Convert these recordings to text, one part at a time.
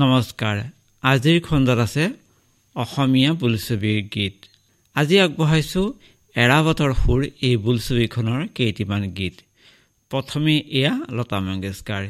নমস্কাৰ। আজিৰ খণ্ডত আছে অসমীয়া বোলছবিৰ গীত। আজি আগবঢ়াইছোঁ এৰাবতৰ সুৰ এই বোলছবিখনৰ কেইটিমান গীত। প্ৰথমে এয়া লতা মংগেশকাৰ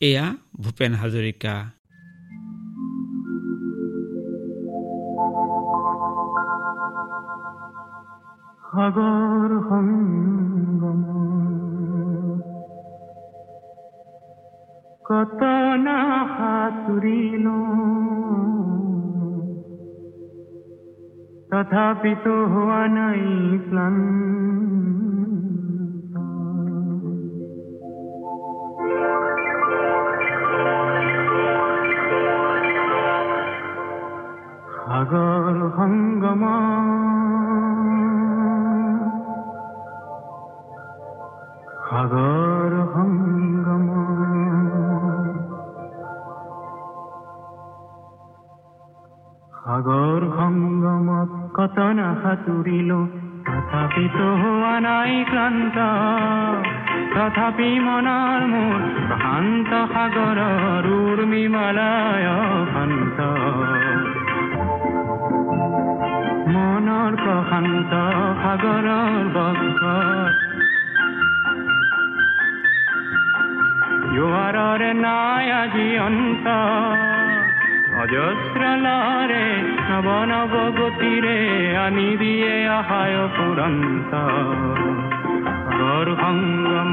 এয়া ভূপেন হাজৰিকা সাগৰ সংগম কত না সাঁতুৰিল তথাপিতো হোৱা নাই ক্লান্ত প্ৰশান্ত সাগৰৰ বক্ষত জোৱাৰৰে নাই আজি অন্ত অজস্ৰলৰে নৱ নৱ গতিৰে আনি দিয়ে আহায় পুৰন্ত সংগম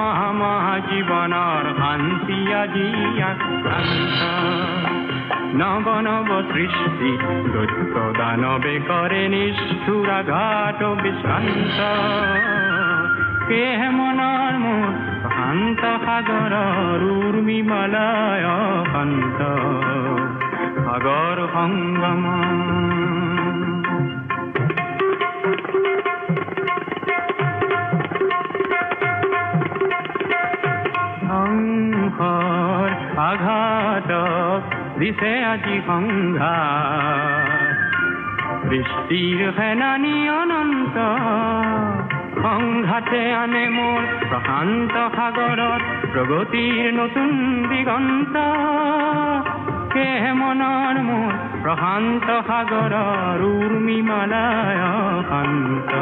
মহামা জীৱনৰ শান্তি আজি আক্ৰান্ত নৱ নৱ সৃষ্টি দৈত্য দানৱে কৰে নিষ্ঠুৰাঘাত বিশ্ৰান্ত সেয়েহে মনৰ মোৰ শান্ত সাগৰৰ উৰ্মিমালয় শান্ত সাগৰ সংগম আঘাতক দিছে আজি সংঘাত বৃষ্টিৰ সেনানী অনন্ত সংঘাতে আনে মোৰ প্ৰশান্ত সাগৰত প্ৰগতিৰ নতুন দিগন্ত মনৰ মোৰ প্ৰশান্ত সাগৰৰ উৰ্মি মালায় শান্ত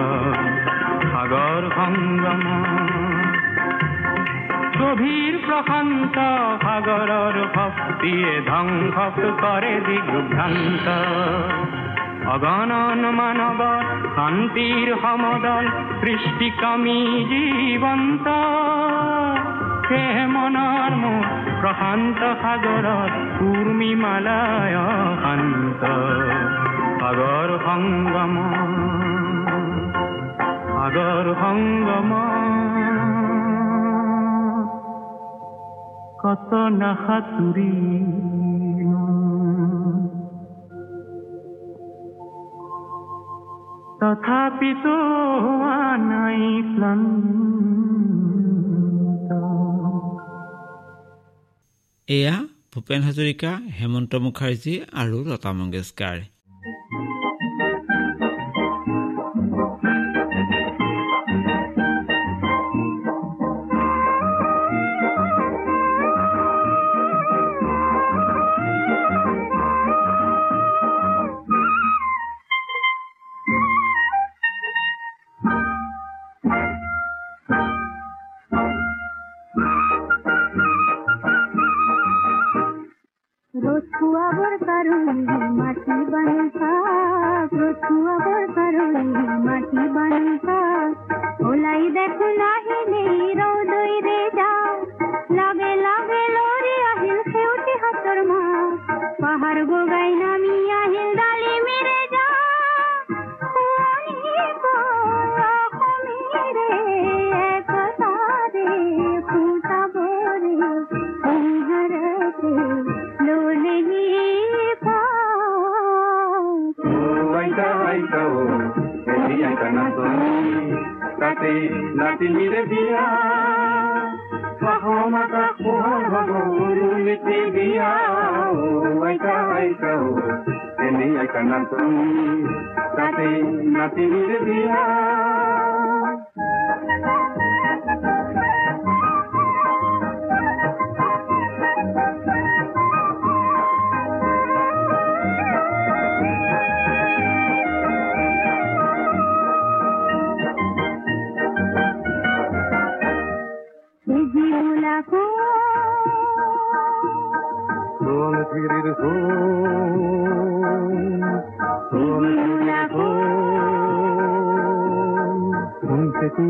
সাগৰ সংগম গভীৰ প্ৰশান্ত সাগৰৰ শক্তিয়ে ধ্বংস কৰে দিগ্ভ্ৰান্ত অগণন মানৱ শান্তিৰ সমদল সৃষ্টিকামী জীৱন্ত সেয়ে মনৰ মোৰ প্ৰশান্ত সাগৰত কুৰ্মীমালয় শান্ত। সাগৰ সংগম সাগৰ সংগম না সাঁতুৰি তথাপিতো হোৱা নাই ক্লান্ত এয়া ভূপেন হাজৰিকা হেমন্ত মুখাৰ্জী আৰু Lata Mangeshkar نا تيري ديا کهاون تک هو غبو ني تي ديا او وئي کائتو هن ني اي کنن tate, nati mire dia. জীবলাকো Som tigrir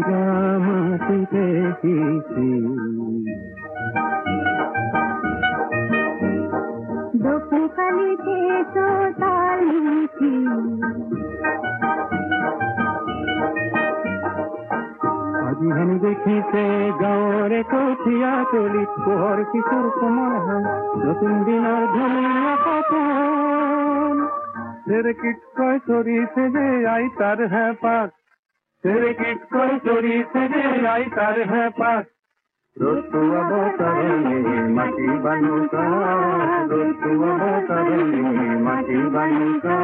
som, দেখিছে গাঁৱৰে কঠীয়া তলিত পোহৰ কিশোৰ কোমল হাল নতুন দিনৰ ধনীয়া সপোন চেৰেকিট কয় চৰিছে যে আই তাৰ হেঁপাত চেৰেকিট কয় চৰিছে যে আই তাৰ হেঁপাত ৰ'দটো অৱতৰণি মাটি বানুকা ৰ'দটো অৱতৰণি মাটি বানুকা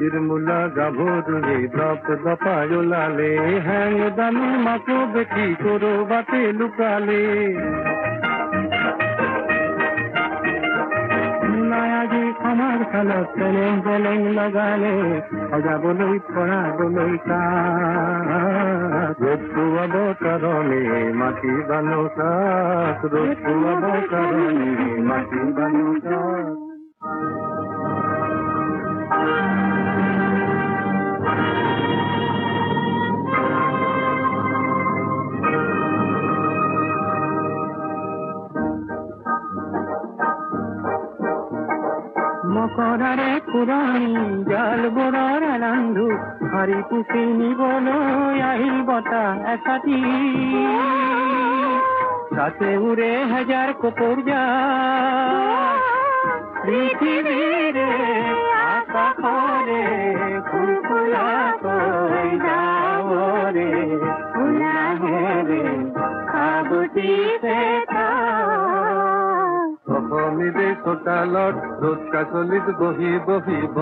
আজিৰ মূলা গাভৰুৱে দপ দপাই ওলালে হেং দামী মাকো দেখি কৰবাতে লুকালে মোনায়া আজি সমাজ খালত চেলেং চেলেং লগালে সজাবলৈ পৰাবলৈ কাক ৰ'দ পোৱাব কাৰণে মাটি বানো কাক ৰ'দ পোৱাব কাৰণে মাটি বানো কাক মকৰাৰে পুৰণি জাল বোৰৰ ৰান্ধো হৰি পুচি নিবলৈ আহিল এচাতি তাতে উৰে হাজাৰ কপৰ যায় পৃথিৱীৰে আকাশৰে ফুলফুলাকৈ যাৱৰে ফুলাহেৰে চোতালত ৰ'দ কাচলিত বহি বহিব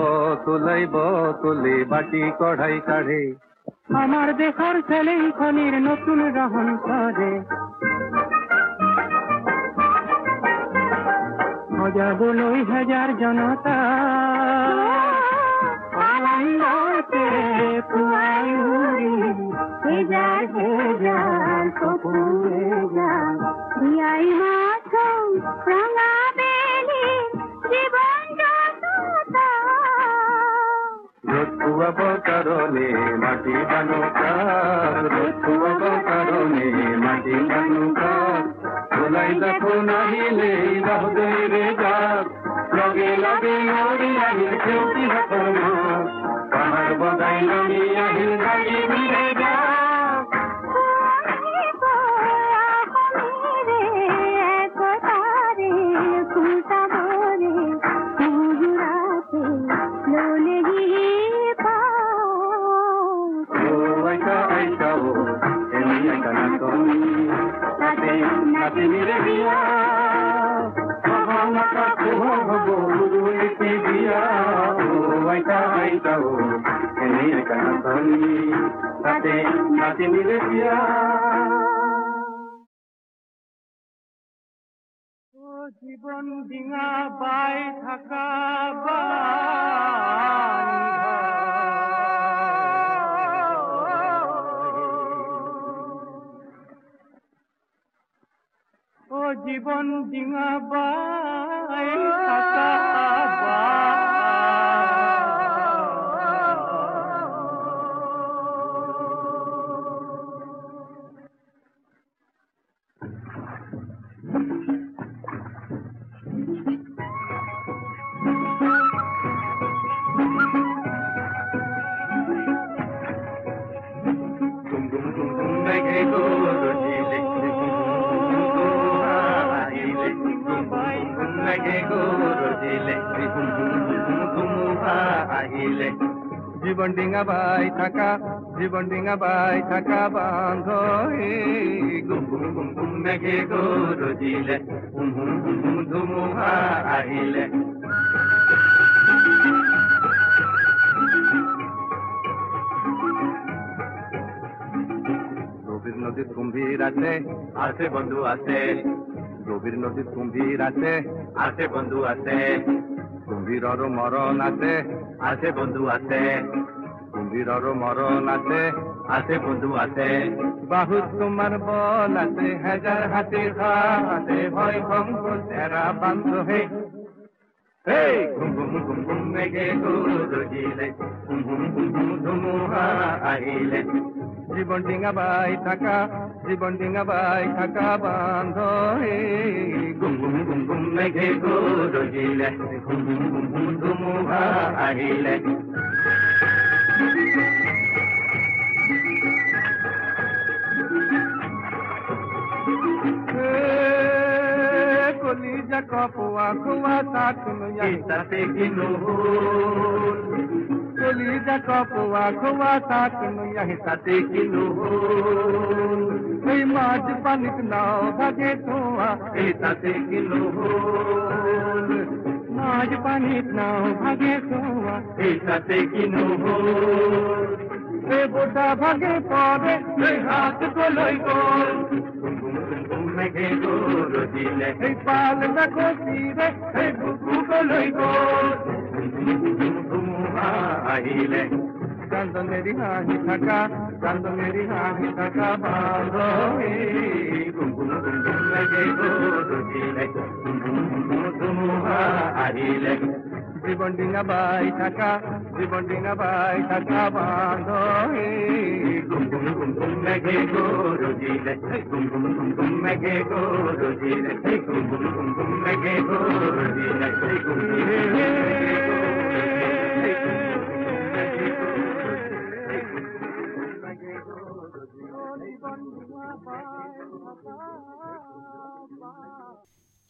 তোলাইব তোলে বাটি কঢ়াই কাঢ়ে। আমাৰ দেশৰ চেলেং খনিৰ নতুন ৰহন কৰে সজাবলৈ হেজাৰ জনতা। আনন্দতে বেলি যততা মাটি বানো কাক ৰ'দ পোৱাব কাৰণে মাটি বানো ওলাই দেখো নাহিলে রে যাক লগে লগে মৰি আহিল কি হাতৰ মাক পাহাড় বদাই নামি আহিল গাড়ী মিলে যাক নাচিনিৰে বিয়া জীবন ডিঙা বাই থাকা ও জীবন ডিঙা বাই লাগে গো রজিলে dum dum dum dum আহিলে। জীবন ডিঙা বাই থাকা, জীবন ডিঙা বাই থাকা বান্ধ আহিলে। গভীর নদীত কুম্ভীর আছে আছে বন্ধু আছে। গভীর নদী কুম্ভীর আছে আছে বন্ধু আছে। কুম্ভীরর মরণ আছে আছে বন্ধু আছে। কুম্ভীরর মরণ আছে আছে বন্ধু আছে। বাহু তোমার বল আছে হাজার হাতে হাতে ভয় ভঙ্গ তেরা বান্ধ ঘুম ঘুম ঘুম ঘুম মেঘে গুরুজিলে ঘুম ঘুম ঘুম ঘুম ধুমুহা আহিলে জীবন ডিঙা বাই থাকা জীবন ডিঙা বাই থাকা বান্ধ ঘুম ঘুম ঘুম ঘুম মেঘে ঘুম ঘুম ঘুম ঘুম ধুমুহা আহিলে जको पुआ खुआ साथुन यही सते किलो कोली जको पुआ खुआ साथुन यही सते किलो कोई माज पनिक नाव भगे तुआ यही सते किलो माज पनिक नाव भगे तुआ यही सते किलो रे बुढ़ा भगे पौधे हाथ को लोई गोल ঘুম ঘুম মেঘে গরজিলে এই পাল না গজিলে এই বুকু গলই গো ধুমুহা আহিলে কান্দনেরি হাহি থাকা কান্দনেরি হাহি থাকা বান্ধবী ঘুম ঘুম ঘুম ঘুম মেঘে গরজিলে ঘুম ঘুম ঘুম ঘুম ধুমুহা আহিলে জীবন বাই থাকা জীবন বাই থাকা ঘুম ঘুম মেঘে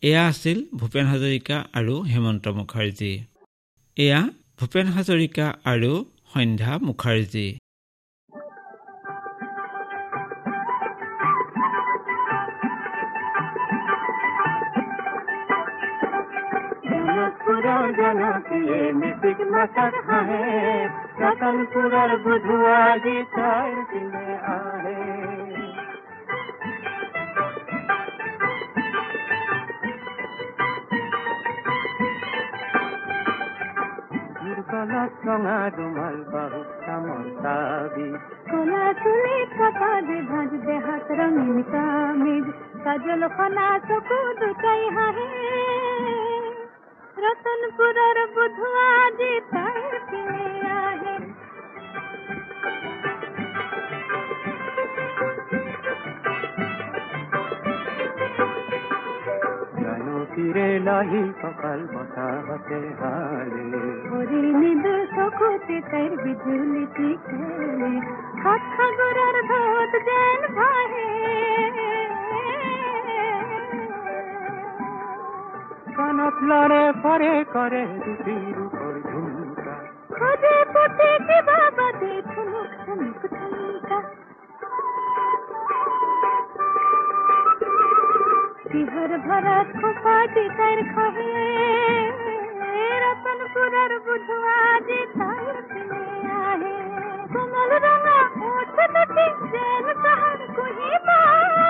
এয়া আছিল ভূপেন হাজৰিকা আৰু হেমন্ত মুখাৰ্জী এয়া ভূপেন হাজৰিকা আৰু সন্ধ্যা মুখাৰ্জী জনকীয়ে মিচিং হাঁহে চাই পিনে আহে কলা ৰঙা ৰুমাল বাহু তামল তাবি কলা চুলি কপালে ভাজ দেহাত ৰঙীন কামিজ কাজল খনা চকু দুটাই হাহে রতনপুরের বুধুয়া যে তাই কিনে আহে জানো ফিরে লাহি বসাতে হালে ওরে নিদু সখুতে তার বিজুলিটি খেলে হাত খাগরার ধত যেন ভাহে কানত লড়ে পরে করে দুটির উপর ঝুমকা। খোঁজে পথে কি বাবা দে ঠুনুক ঠুনুক ঠুনকা বিহর ভরত খোপাটি তার খহে दर्शन सुरर बुधवाजी तरस में आए सुनल रंगा ओठ नटी जेल सहर कुही माए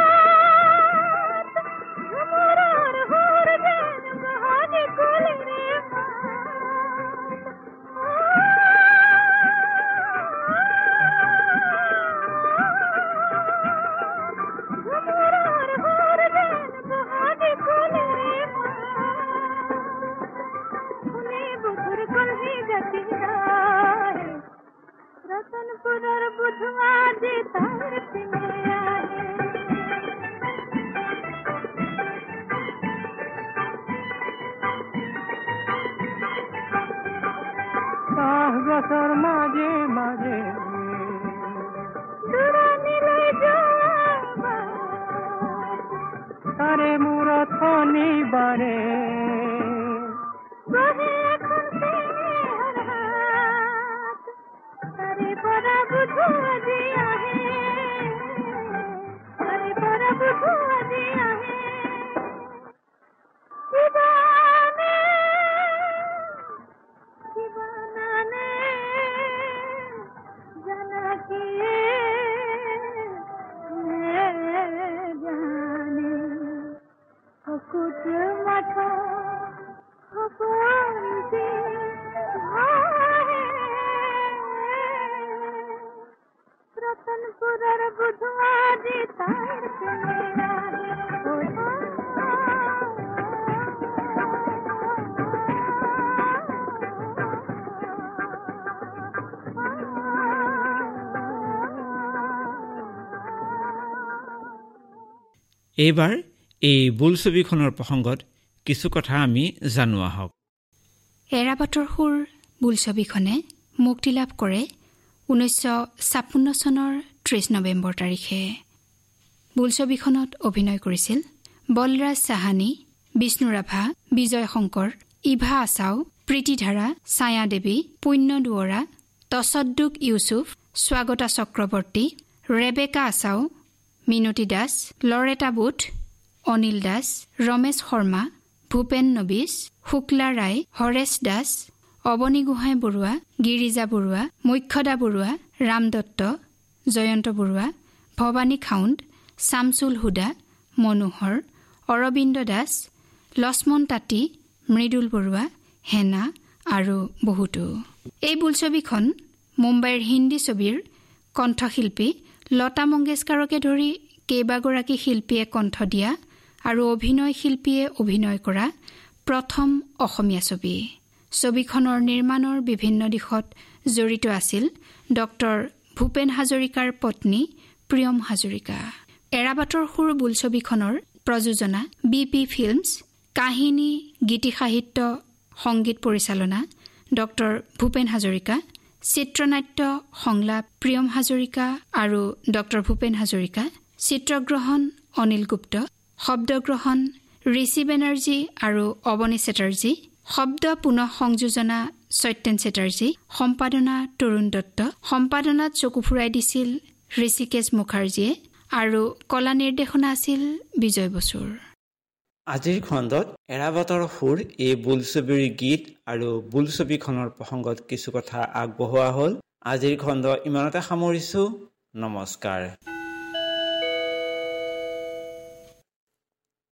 গছর মাঝে মাঝে তারে মুরত বারে এইবাৰ এই বোলছবিখনৰ প্ৰসংগত কিছু কথা আমি জানো আহক। এৰাবাটৰ সুৰ বোলছবিখনে মুক্তি লাভ কৰে ঊনৈছশ ছাপন্ন চনৰ ত্ৰিছ নৱেম্বৰ তাৰিখে। বোলছবিখনত অভিনয় কৰিছিল বলৰাজ চাহানী বিষ্ণু ৰাভা বিজয় শংকৰ ইভা আছাও প্ৰীতিধাৰা ছায়া দেৱী পুণ্য দুৱৰা তচদ্দুক ইউচুফ স্বাগতা চক্ৰৱৰ্তী ৰেবেকা আছাও মিনতী দাস লৰেটা বুথ অনিল দাস ৰমেশ শৰ্মা ভূপেন নবিছ শুক্লা ৰায় হৰেশ দাস অৱনী গোহাঁই বৰুৱা গিৰিজা বৰুৱা মুখ্যদা বৰুৱা ৰাম দত্ত জয়ন্ত বৰুৱা ভৱানী খাউণ্ড শামছুল হুদা মনোহৰ অৰবিন্দ দাস লক্ষ্মণ তাঁতী মৃদুল বৰুৱা হেনা আৰু বহুতো। এই বোলছবিখন মুম্বাইৰ হিন্দী ছবিৰ কণ্ঠশিল্পী লতা মংগেশকাৰকে ধৰি কেইবাগৰাকী শিল্পীয়ে কণ্ঠ দিয়া আৰু অভিনয় শিল্পীয়ে অভিনয় কৰা প্ৰথম অসমীয়া ছবি। ছবিখনৰ নিৰ্মাণৰ বিভিন্ন দিশত জড়িত আছিল ডক্টৰ ভূপেন হাজৰিকাৰ পত্নী প্ৰিয়ম হাজৰিকা। এৰাবাটৰ সুৰ বোলছবিখনৰ প্ৰযোজনা বি পি ফিল্মছ কাহিনী গীতি সাহিত্য সংগীত পৰিচালনা ডক্টৰ ভূপেন হাজৰিকা চিত্ৰনাট্য সংলাপ প্ৰিয়ম হাজৰিকা আৰু ডক্টৰ ভূপেন হাজৰিকা চিত্ৰগ্ৰহণ অনিল গুপ্ত শব্দগ্ৰহণ ঋষি বেনাৰ্জী আৰু অৱনী চেটাৰ্জী শব্দ পুনঃ সংযোজনা সত্যেন চেটাৰ্জী সম্পাদনা তৰুণ দত্ত সম্পাদনাত চকু ফুৰাই দিছিল ঋষিকেশ মুখাৰ্জীয়ে আৰু কলা নিৰ্দেশনা আছিল বিজয় বসুৰ। আজিৰ খণ্ডত এৰাবাটৰ সুৰ এই বোলছবিৰ গীত আৰু বোলছবিখনৰ প্ৰসংগত কিছু কথা আগবঢ়োৱা হ'ল। আজিৰ খণ্ড ইমানতে সামৰিছো। নমস্কাৰ।